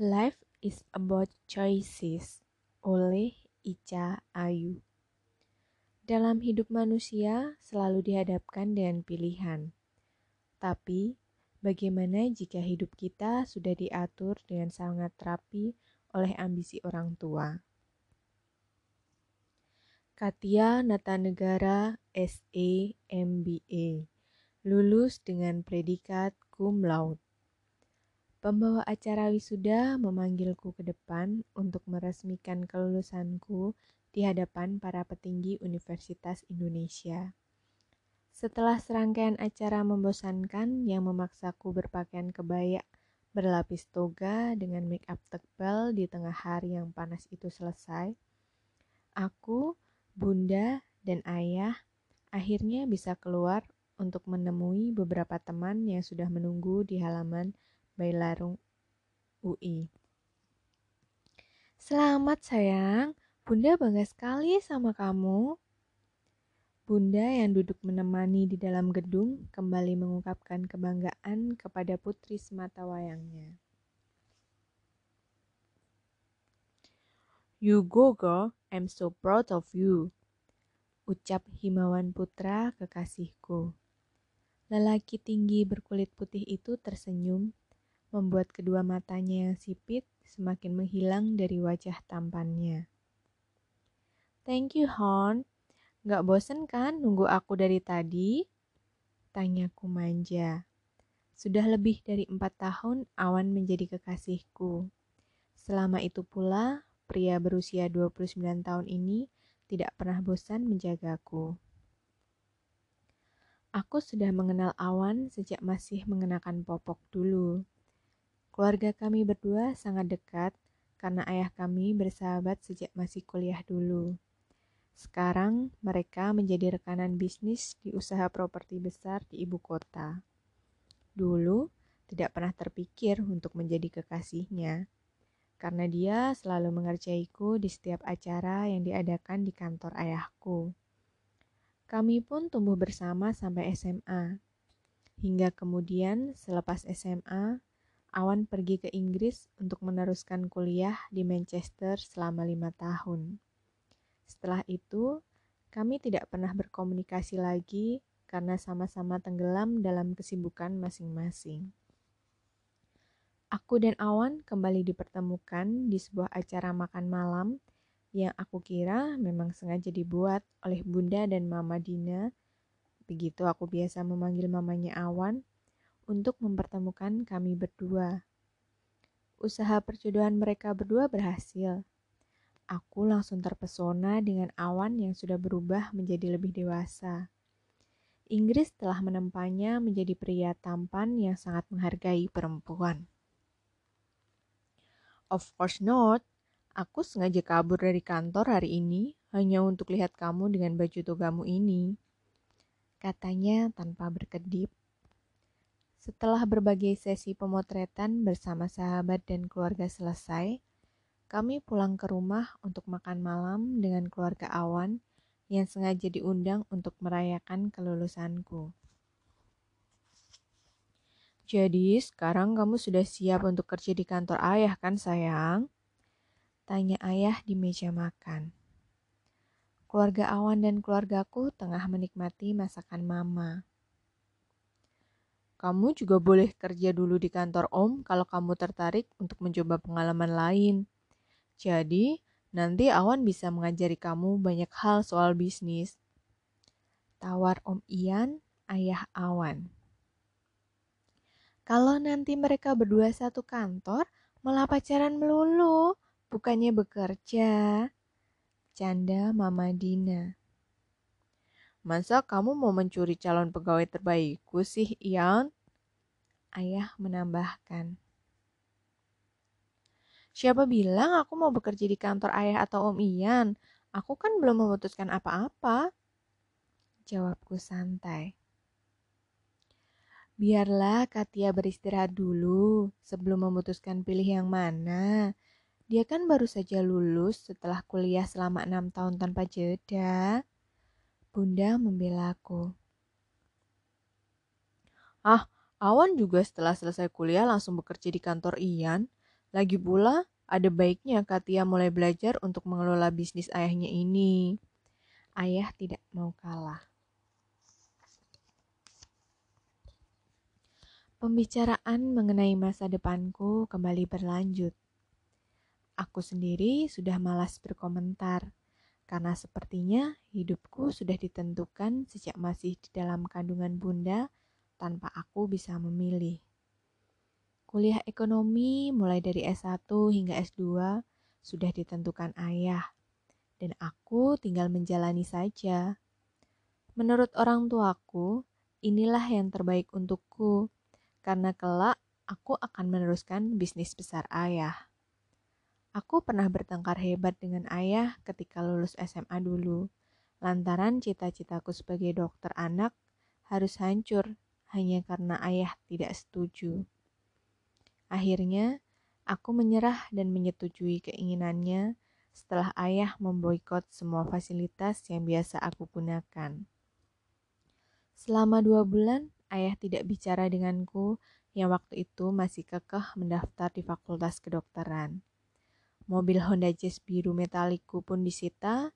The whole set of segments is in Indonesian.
Life is about choices oleh Ica Ayu. Dalam hidup manusia selalu dihadapkan dengan pilihan. Tapi, bagaimana jika hidup kita sudah diatur dengan sangat rapi oleh ambisi orang tua? Katia Natanegara SE MBA lulus dengan predikat cum laude. Pembawa acara wisuda memanggilku ke depan untuk meresmikan kelulusanku di hadapan para petinggi Universitas Indonesia. Setelah serangkaian acara membosankan yang memaksaku berpakaian kebaya berlapis toga dengan make up tebal di tengah hari yang panas itu selesai, aku, bunda, dan ayah akhirnya bisa keluar untuk menemui beberapa teman yang sudah menunggu di halaman Bailarung UI. Selamat sayang, Bunda bangga sekali sama kamu. Bunda yang duduk menemani di dalam gedung kembali mengungkapkan kebanggaan kepada putri semata wayangnya. You go girl, I'm so proud of you. Ucap Himawan Putra kekasihku. Lelaki tinggi berkulit putih itu tersenyum membuat kedua matanya yang sipit semakin menghilang dari wajah tampannya. Thank you, Hon. Gak bosen kan nunggu aku dari tadi? Tanyaku manja. Sudah lebih dari empat tahun Awan menjadi kekasihku. Selama itu pula, pria berusia 29 tahun ini tidak pernah bosan menjagaku. Aku sudah mengenal Awan sejak masih mengenakan popok dulu. Keluarga kami berdua sangat dekat karena ayah kami bersahabat sejak masih kuliah dulu. Sekarang mereka menjadi rekanan bisnis di usaha properti besar di ibu kota. Dulu tidak pernah terpikir untuk menjadi kekasihnya, karena dia selalu mengerjaiku di setiap acara yang diadakan di kantor ayahku. Kami pun tumbuh bersama sampai SMA. Hingga kemudian selepas SMA, Awan pergi ke Inggris untuk meneruskan kuliah di Manchester selama lima tahun. Setelah itu, kami tidak pernah berkomunikasi lagi karena sama-sama tenggelam dalam kesibukan masing-masing. Aku dan Awan kembali dipertemukan di sebuah acara makan malam yang aku kira memang sengaja dibuat oleh Bunda dan Mama Dina. Begitu aku biasa memanggil mamanya Awan untuk mempertemukan kami berdua. Usaha perjodohan mereka berdua berhasil. Aku langsung terpesona dengan awan yang sudah berubah menjadi lebih dewasa. Inggris telah menempanya menjadi pria tampan yang sangat menghargai perempuan. Of course not. Aku sengaja kabur dari kantor hari ini hanya untuk lihat kamu dengan baju togamu ini. Katanya tanpa berkedip. Setelah berbagai sesi pemotretan bersama sahabat dan keluarga selesai, kami pulang ke rumah untuk makan malam dengan keluarga Awan yang sengaja diundang untuk merayakan kelulusanku. Jadi, sekarang kamu sudah siap untuk kerja di kantor ayah kan, sayang? Tanya ayah di meja makan. Keluarga Awan dan keluargaku tengah menikmati masakan mama. Kamu juga boleh kerja dulu di kantor Om kalau kamu tertarik untuk mencoba pengalaman lain. Jadi, nanti Awan bisa mengajari kamu banyak hal soal bisnis. Tawar Om Ian, ayah Awan. Kalau nanti mereka berdua satu kantor, malah pacaran melulu, bukannya bekerja. Canda Mama Dina. Masa kamu mau mencuri calon pegawai terbaikku sih, Ian? Ayah menambahkan. Siapa bilang aku mau bekerja di kantor ayah atau Om Ian? Aku kan belum memutuskan apa-apa. Jawabku santai. Biarlah Katia beristirahat dulu sebelum memutuskan pilih yang mana. Dia kan baru saja lulus setelah kuliah selama enam tahun tanpa jeda. Bunda membela aku. Ah, Awan juga setelah selesai kuliah langsung bekerja di kantor Ian. Lagi pula, ada baiknya Katia mulai belajar untuk mengelola bisnis ayahnya ini. Ayah tidak mau kalah. Pembicaraan mengenai masa depanku kembali berlanjut. Aku sendiri sudah malas berkomentar, karena sepertinya hidupku sudah ditentukan sejak masih di dalam kandungan bunda tanpa aku bisa memilih. Kuliah ekonomi mulai dari S1 hingga S2 sudah ditentukan ayah, dan aku tinggal menjalani saja. Menurut orang tuaku, inilah yang terbaik untukku karena kelak aku akan meneruskan bisnis besar ayah. Aku pernah bertengkar hebat dengan ayah ketika lulus SMA dulu, lantaran cita-citaku sebagai dokter anak harus hancur hanya karena ayah tidak setuju. Akhirnya, aku menyerah dan menyetujui keinginannya setelah ayah memboikot semua fasilitas yang biasa aku gunakan. Selama dua bulan, ayah tidak bicara denganku yang waktu itu masih kekeh mendaftar di fakultas kedokteran. Mobil Honda Jazz biru metalikku pun disita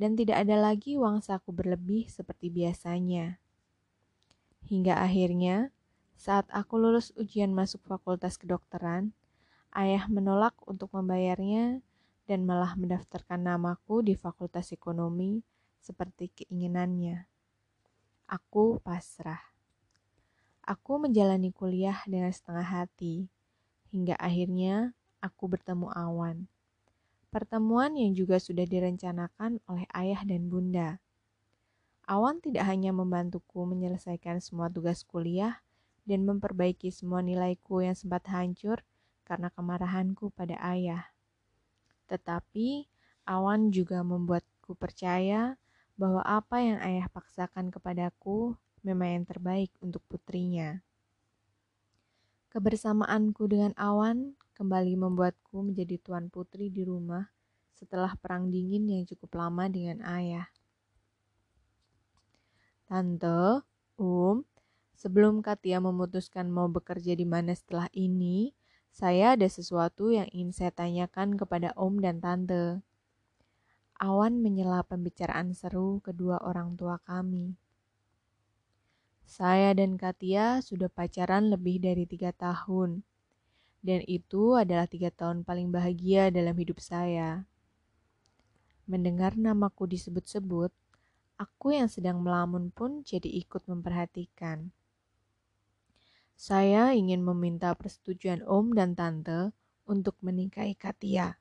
dan tidak ada lagi uang saku berlebih seperti biasanya. Hingga akhirnya, saat aku lulus ujian masuk fakultas kedokteran, ayah menolak untuk membayarnya dan malah mendaftarkan namaku di fakultas ekonomi seperti keinginannya. Aku pasrah. Aku menjalani kuliah dengan setengah hati, hingga akhirnya aku bertemu Awan. Pertemuan yang juga sudah direncanakan oleh ayah dan bunda. Awan tidak hanya membantuku menyelesaikan semua tugas kuliah dan memperbaiki semua nilaiku yang sempat hancur karena kemarahanku pada ayah. Tetapi Awan juga membuatku percaya bahwa apa yang ayah paksakan kepadaku memang yang terbaik untuk putrinya. Kebersamaanku dengan Awan kembali membuatku menjadi tuan putri di rumah setelah perang dingin yang cukup lama dengan ayah. Tante, Um, sebelum Katia memutuskan mau bekerja di mana setelah ini, saya ada sesuatu yang ingin saya tanyakan kepada Om dan Tante. Awan menyela pembicaraan seru kedua orang tua kami. Saya dan Katia sudah pacaran lebih dari tiga tahun. Dan itu adalah tiga tahun paling bahagia dalam hidup saya. Mendengar namaku disebut-sebut, aku yang sedang melamun pun jadi ikut memperhatikan. Saya ingin meminta persetujuan Om dan Tante untuk menikahi Katia.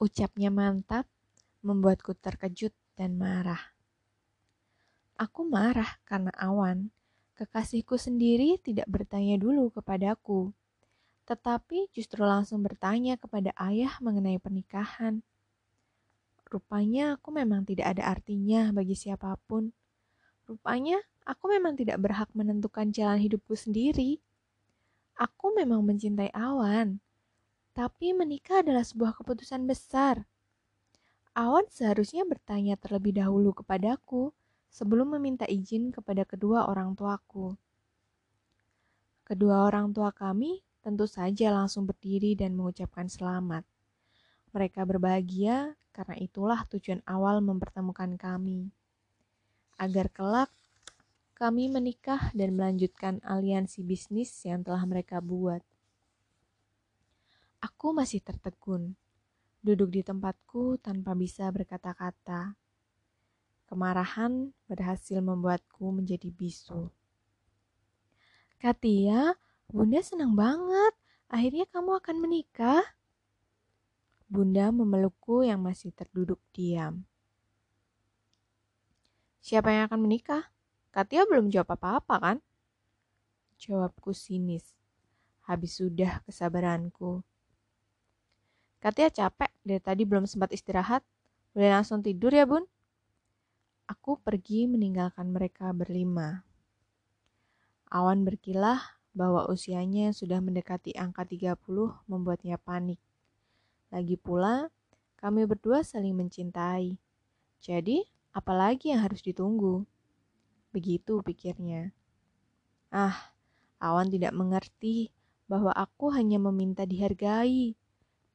Ucapnya mantap, membuatku terkejut dan marah. Aku marah karena Awan, kekasihku sendiri tidak bertanya dulu kepadaku, tetapi justru langsung bertanya kepada ayah mengenai pernikahan. Rupanya aku memang tidak ada artinya bagi siapa pun. Rupanya aku memang tidak berhak menentukan jalan hidupku sendiri. Aku memang mencintai Awan, tapi menikah adalah sebuah keputusan besar. Awan seharusnya bertanya terlebih dahulu kepadaku sebelum meminta izin kepada kedua orang tuaku. Kedua orang tua kami tentu saja langsung berdiri dan mengucapkan selamat. Mereka berbahagia karena itulah tujuan awal mempertemukan kami. Agar kelak kami menikah dan melanjutkan aliansi bisnis yang telah mereka buat. Aku masih tertegun, duduk di tempatku tanpa bisa berkata-kata. Kemarahan berhasil membuatku menjadi bisu. Katia, Bunda senang banget. Akhirnya kamu akan menikah. Bunda memelukku yang masih terduduk diam. Siapa yang akan menikah? Katia belum jawab apa-apa kan? Jawabku sinis. Habis sudah kesabaranku. Katia capek, dari tadi belum sempat istirahat. Boleh langsung tidur ya bun? Aku pergi meninggalkan mereka berlima. Awan berkilah bahwa usianya sudah mendekati angka 30 membuatnya panik. Lagi pula, kami berdua saling mencintai. Jadi, apalagi yang harus ditunggu? Begitu pikirnya. Ah, Awan tidak mengerti bahwa aku hanya meminta dihargai.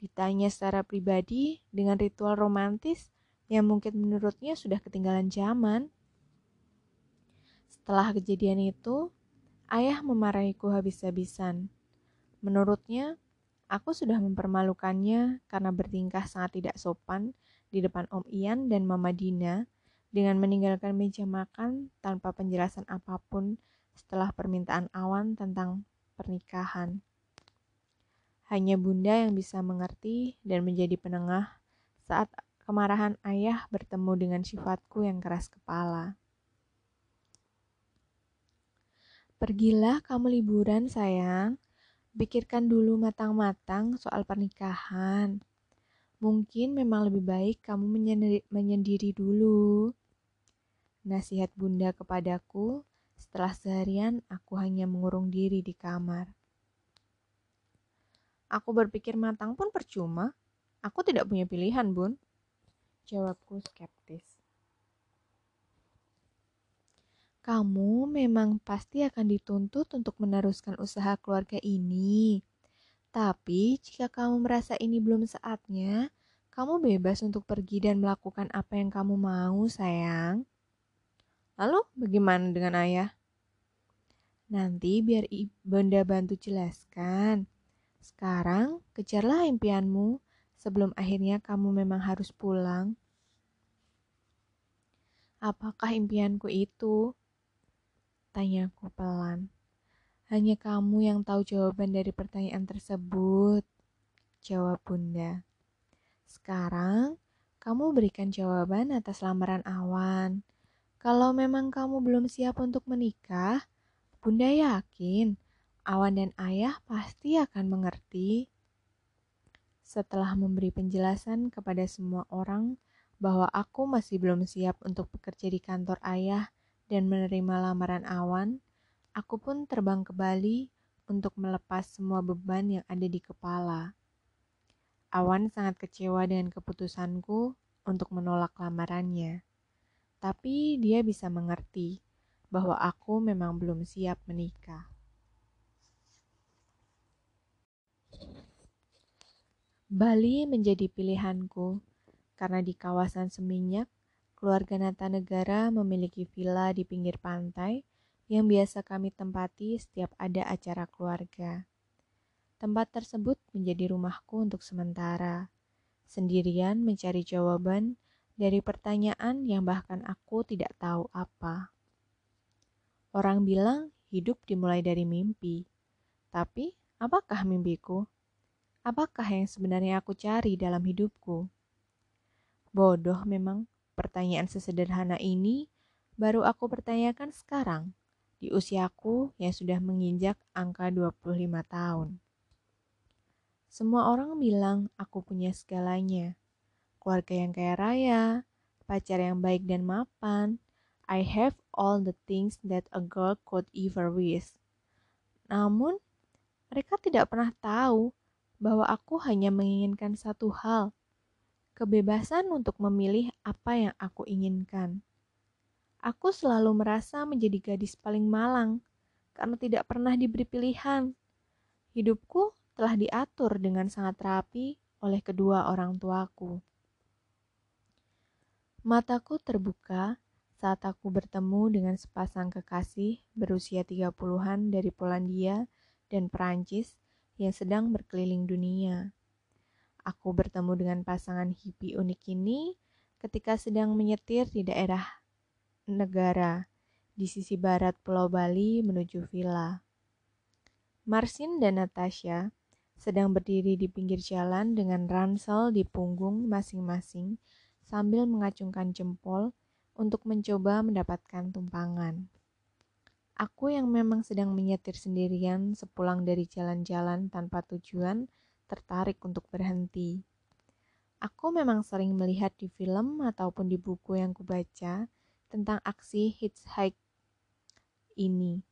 Ditanya secara pribadi dengan ritual romantis yang mungkin menurutnya sudah ketinggalan zaman. Setelah kejadian itu, ayah memarahiku habis-habisan. Menurutnya, aku sudah mempermalukannya karena bertingkah sangat tidak sopan di depan Om Ian dan Mama Dina dengan meninggalkan meja makan tanpa penjelasan apa pun setelah permintaan Awan tentang pernikahan. Hanya Bunda yang bisa mengerti dan menjadi penengah saat kemarahan ayah bertemu dengan sifatku yang keras kepala. Pergilah kamu liburan, sayang. Pikirkan dulu matang-matang soal pernikahan. Mungkin memang lebih baik kamu menyendiri, menyendiri dulu. Nasihat bunda kepadaku setelah seharian aku hanya mengurung diri di kamar. Aku berpikir matang pun percuma. Aku tidak punya pilihan, Bun. Jawabku skeptis. Kamu memang pasti akan dituntut untuk meneruskan usaha keluarga ini. Tapi jika kamu merasa ini belum saatnya, kamu bebas untuk pergi dan melakukan apa yang kamu mau, sayang. Lalu bagaimana dengan ayah? Nanti biar Bunda bantu jelaskan. Sekarang kejarlah impianmu sebelum akhirnya kamu memang harus pulang. Apakah impianku itu? Tanyaku pelan. Hanya kamu yang tahu jawaban dari pertanyaan tersebut. Jawab bunda. Sekarang, kamu berikan jawaban atas lamaran awan. Kalau memang kamu belum siap untuk menikah, bunda yakin awan dan ayah pasti akan mengerti. Setelah memberi penjelasan kepada semua orang bahwa aku masih belum siap untuk bekerja di kantor ayah dan menerima lamaran Awan, aku pun terbang ke Bali untuk melepas semua beban yang ada di kepala. Awan sangat kecewa dengan keputusanku untuk menolak lamarannya. Tapi dia bisa mengerti bahwa aku memang belum siap menikah. Bali menjadi pilihanku karena di kawasan Seminyak keluarga Nata Negara memiliki villa di pinggir pantai yang biasa kami tempati setiap ada acara keluarga. Tempat tersebut menjadi rumahku untuk sementara, sendirian mencari jawaban dari pertanyaan yang bahkan aku tidak tahu apa. Orang bilang hidup dimulai dari mimpi, tapi apakah mimpiku? Apakah yang sebenarnya aku cari dalam hidupku? Bodoh memang Pertanyaan sesederhana ini baru aku pertanyakan sekarang di usiaku yang sudah menginjak angka 25 tahun. Semua orang bilang aku punya segalanya. Keluarga yang kaya raya, pacar yang baik dan mapan. I have all the things that a girl could ever wish. Namun, mereka tidak pernah tahu bahwa aku hanya menginginkan satu hal, kebebasan untuk memilih apa yang aku inginkan. Aku selalu merasa menjadi gadis paling malang karena tidak pernah diberi pilihan. Hidupku telah diatur dengan sangat rapi oleh kedua orang tuaku. Mataku terbuka saat aku bertemu dengan sepasang kekasih berusia 30-an dari Polandia dan Perancis yang sedang berkeliling dunia. Aku bertemu dengan pasangan hippie unik ini ketika sedang menyetir di daerah negara di sisi barat Pulau Bali menuju villa. Marsin dan Natasha sedang berdiri di pinggir jalan dengan ransel di punggung masing-masing sambil mengacungkan jempol untuk mencoba mendapatkan tumpangan. Aku yang memang sedang menyetir sendirian sepulang dari jalan-jalan tanpa tujuan tertarik untuk berhenti. Aku memang sering melihat di film ataupun di buku yang kubaca tentang aksi hitchhike ini.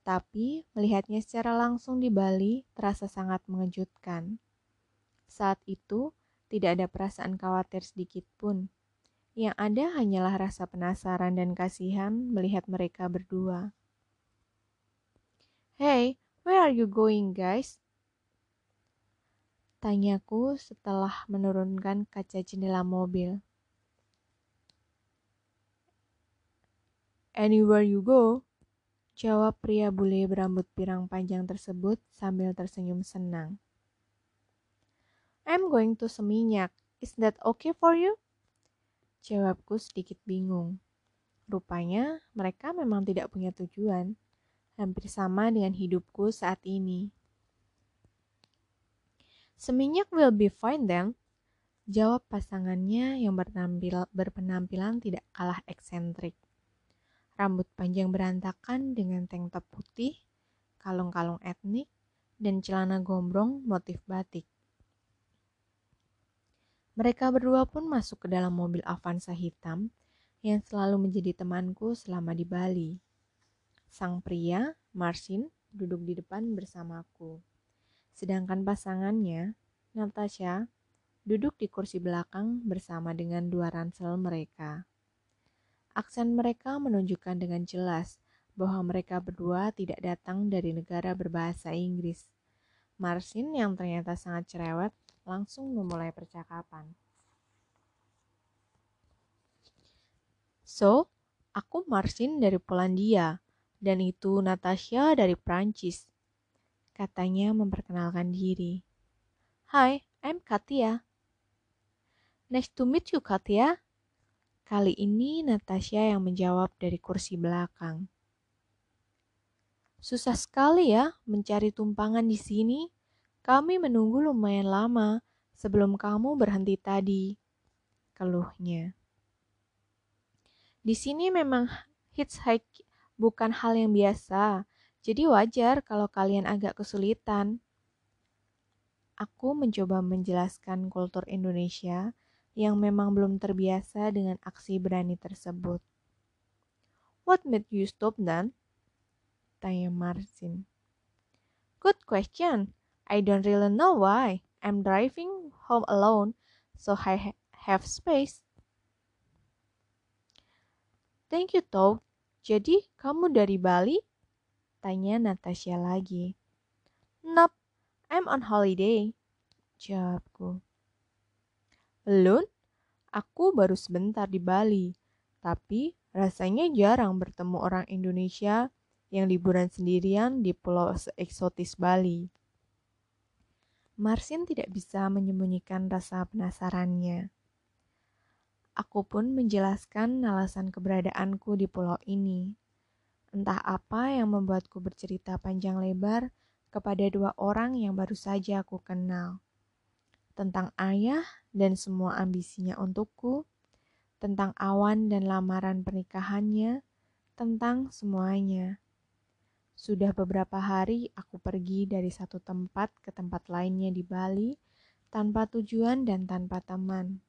Tapi melihatnya secara langsung di Bali terasa sangat mengejutkan. Saat itu tidak ada perasaan khawatir sedikit pun. Yang ada hanyalah rasa penasaran dan kasihan melihat mereka berdua. Hey, where are you going, guys? Tanyaku setelah menurunkan kaca jendela mobil. Anywhere you go, jawab pria bule berambut pirang panjang tersebut sambil tersenyum senang. I'm going to Seminyak. Is that okay for you? Jawabku sedikit bingung. Rupanya mereka memang tidak punya tujuan, hampir sama dengan hidupku saat ini. Seminyak will be fine then, jawab pasangannya yang bertampil, berpenampilan tidak kalah eksentrik. Rambut panjang berantakan dengan tank top putih, kalung-kalung etnik, dan celana gombrong motif batik. Mereka berdua pun masuk ke dalam mobil Avanza hitam yang selalu menjadi temanku selama di Bali. Sang pria, Marcin, duduk di depan bersamaku. Sedangkan pasangannya, Natasha, duduk di kursi belakang bersama dengan dua ransel mereka. Aksen mereka menunjukkan dengan jelas bahwa mereka berdua tidak datang dari negara berbahasa Inggris. Marcin yang ternyata sangat cerewet langsung memulai percakapan. So, aku Marcin dari Polandia, dan itu Natasha dari Prancis. Katanya memperkenalkan diri. Hai, I'm Katia. Nice to meet you, Katia. Kali ini Natasha yang menjawab dari kursi belakang. Susah sekali ya mencari tumpangan di sini. Kami menunggu lumayan lama sebelum kamu berhenti tadi, keluhnya. Di sini memang hitchhike bukan hal yang biasa, jadi wajar kalau kalian agak kesulitan. Aku mencoba menjelaskan kultur Indonesia yang memang belum terbiasa dengan aksi berani tersebut. What made you stop then? Tanya Marcin. Good question. I don't really know why. I'm driving home alone, so I ha have space. Thank you, Toh. Jadi, kamu dari Bali? Tanya Natasha lagi. Nope, I'm on holiday. Jawabku. Alone? Aku baru sebentar di Bali, tapi rasanya jarang bertemu orang Indonesia yang liburan sendirian di pulau eksotis Bali. Marsin tidak bisa menyembunyikan rasa penasarannya. Aku pun menjelaskan alasan keberadaanku di pulau ini. Entah apa yang membuatku bercerita panjang lebar kepada dua orang yang baru saja aku kenal. Tentang ayah dan semua ambisinya untukku, tentang awan dan lamaran pernikahannya, tentang semuanya. Sudah beberapa hari aku pergi dari satu tempat ke tempat lainnya di Bali tanpa tujuan dan tanpa teman.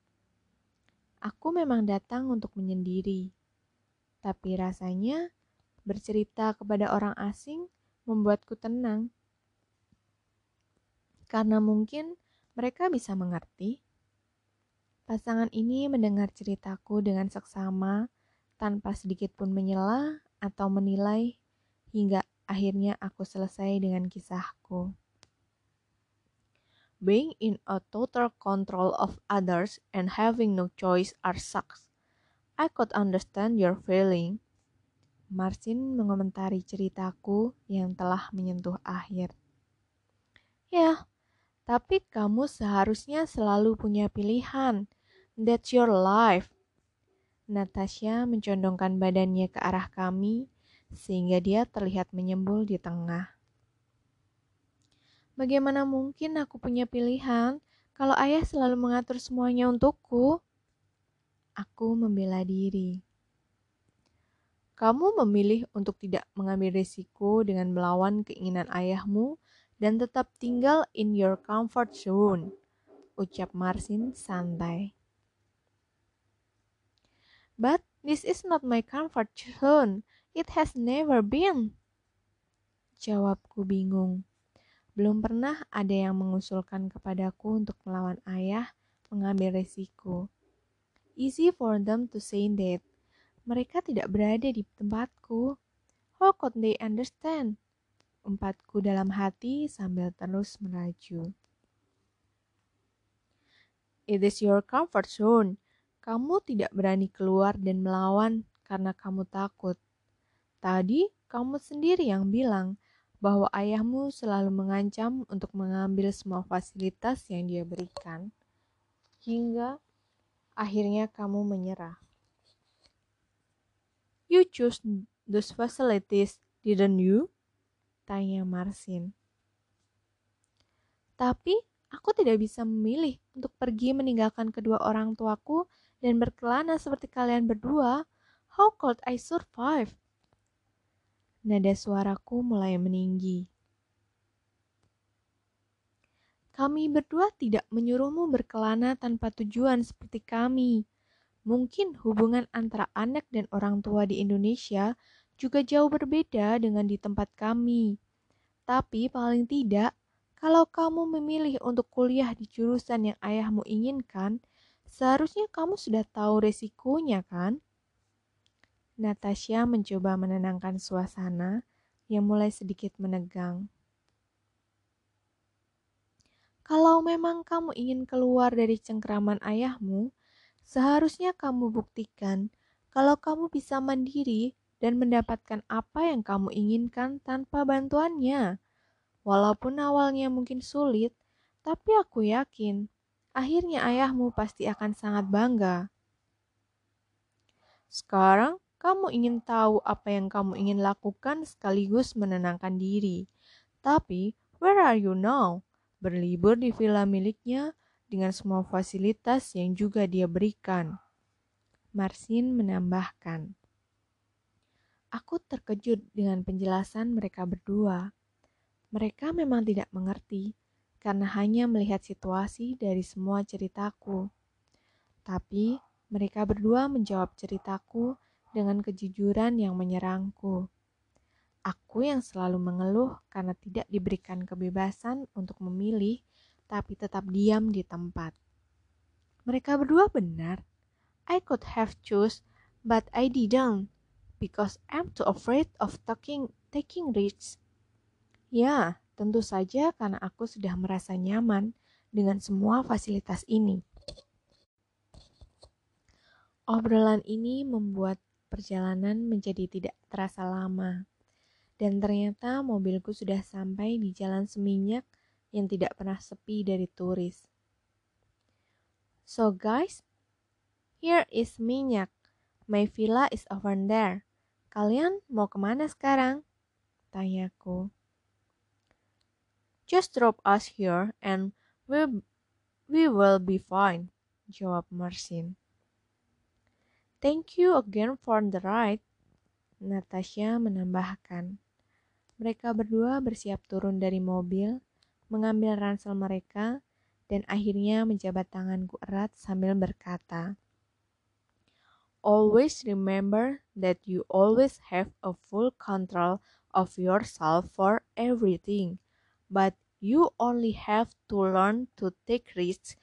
Aku memang datang untuk menyendiri, tapi rasanya bercerita kepada orang asing membuatku tenang. Karena mungkin mereka bisa mengerti. Pasangan ini mendengar ceritaku dengan seksama tanpa sedikit pun menyela atau menilai hingga Akhirnya aku selesai dengan kisahku. Being in a total control of others and having no choice are sucks. I could understand your feeling. Marcin mengomentari ceritaku yang telah menyentuh akhir. Ya, tapi kamu seharusnya selalu punya pilihan. That's your life. Natasha mencondongkan badannya ke arah kami sehingga dia terlihat menyembul di tengah. Bagaimana mungkin aku punya pilihan kalau ayah selalu mengatur semuanya untukku? Aku membela diri. Kamu memilih untuk tidak mengambil risiko dengan melawan keinginan ayahmu dan tetap tinggal in your comfort zone, ucap Marsin santai. But this is not my comfort zone. It has never been. Jawabku bingung. Belum pernah ada yang mengusulkan kepadaku untuk melawan ayah mengambil resiko. Easy for them to say that. Mereka tidak berada di tempatku. How could they understand? empatku dalam hati sambil terus melaju. It is your comfort zone. Kamu tidak berani keluar dan melawan karena kamu takut. Tadi kamu sendiri yang bilang bahwa ayahmu selalu mengancam untuk mengambil semua fasilitas yang dia berikan, hingga akhirnya kamu menyerah. You choose those facilities, didn't you? Tanya Marsin. Tapi aku tidak bisa memilih untuk pergi meninggalkan kedua orang tuaku dan berkelana seperti kalian berdua. How could I survive? Nada suaraku mulai meninggi. Kami berdua tidak menyuruhmu berkelana tanpa tujuan seperti kami. Mungkin hubungan antara anak dan orang tua di Indonesia juga jauh berbeda dengan di tempat kami. Tapi paling tidak, kalau kamu memilih untuk kuliah di jurusan yang ayahmu inginkan, seharusnya kamu sudah tahu resikonya kan? Natasha mencoba menenangkan suasana yang mulai sedikit menegang. Kalau memang kamu ingin keluar dari cengkraman ayahmu, seharusnya kamu buktikan kalau kamu bisa mandiri dan mendapatkan apa yang kamu inginkan tanpa bantuannya. Walaupun awalnya mungkin sulit, tapi aku yakin akhirnya ayahmu pasti akan sangat bangga. Sekarang kamu ingin tahu apa yang kamu ingin lakukan sekaligus menenangkan diri. Tapi, where are you now? Berlibur di villa miliknya dengan semua fasilitas yang juga dia berikan. Marsin menambahkan. Aku terkejut dengan penjelasan mereka berdua. Mereka memang tidak mengerti karena hanya melihat situasi dari semua ceritaku. Tapi mereka berdua menjawab ceritaku dengan kejujuran yang menyerangku. Aku yang selalu mengeluh karena tidak diberikan kebebasan untuk memilih, tapi tetap diam di tempat. Mereka berdua benar. I could have choose, but I didn't, because I'm too afraid of taking taking risks. Ya, tentu saja karena aku sudah merasa nyaman dengan semua fasilitas ini. Obrolan ini membuat perjalanan menjadi tidak terasa lama. Dan ternyata mobilku sudah sampai di jalan seminyak yang tidak pernah sepi dari turis. So guys, here is minyak. My villa is over there. Kalian mau ke mana sekarang? Tanyaku. Just drop us here and we, we will be fine, jawab Marcin. Thank you again for the ride. Natasha menambahkan. Mereka berdua bersiap turun dari mobil, mengambil ransel mereka, dan akhirnya menjabat tanganku erat sambil berkata, Always remember that you always have a full control of yourself for everything, but you only have to learn to take risks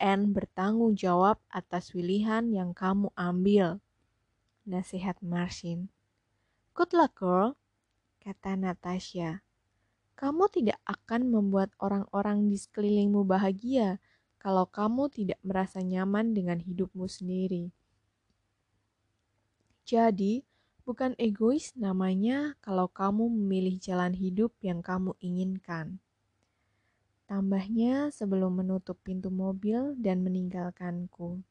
and bertanggung jawab atas pilihan yang kamu ambil. Nasihat Marcin. Good luck girl, kata Natasha. Kamu tidak akan membuat orang-orang di sekelilingmu bahagia kalau kamu tidak merasa nyaman dengan hidupmu sendiri. Jadi, bukan egois namanya kalau kamu memilih jalan hidup yang kamu inginkan. Tambahnya sebelum menutup pintu mobil dan meninggalkanku.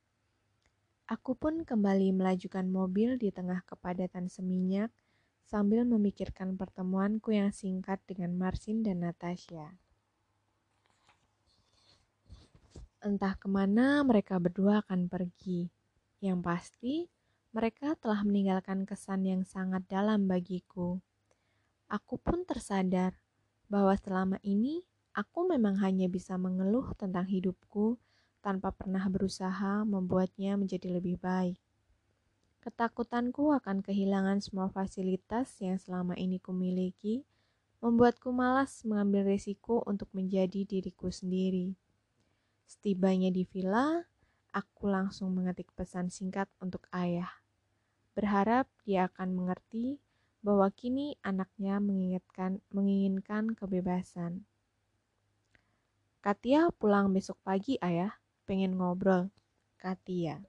Aku pun kembali melajukan mobil di tengah kepadatan seminyak sambil memikirkan pertemuanku yang singkat dengan Marsin dan Natasha. Entah ke mana mereka berdua akan pergi. Yang pasti, mereka telah meninggalkan kesan yang sangat dalam bagiku. Aku pun tersadar bahwa selama ini Aku memang hanya bisa mengeluh tentang hidupku tanpa pernah berusaha membuatnya menjadi lebih baik. Ketakutanku akan kehilangan semua fasilitas yang selama ini kumiliki membuatku malas mengambil risiko untuk menjadi diriku sendiri. Setibanya di villa, aku langsung mengetik pesan singkat untuk ayah. Berharap dia akan mengerti bahwa kini anaknya menginginkan kebebasan. Katia pulang besok pagi ayah, pengen ngobrol. Katia.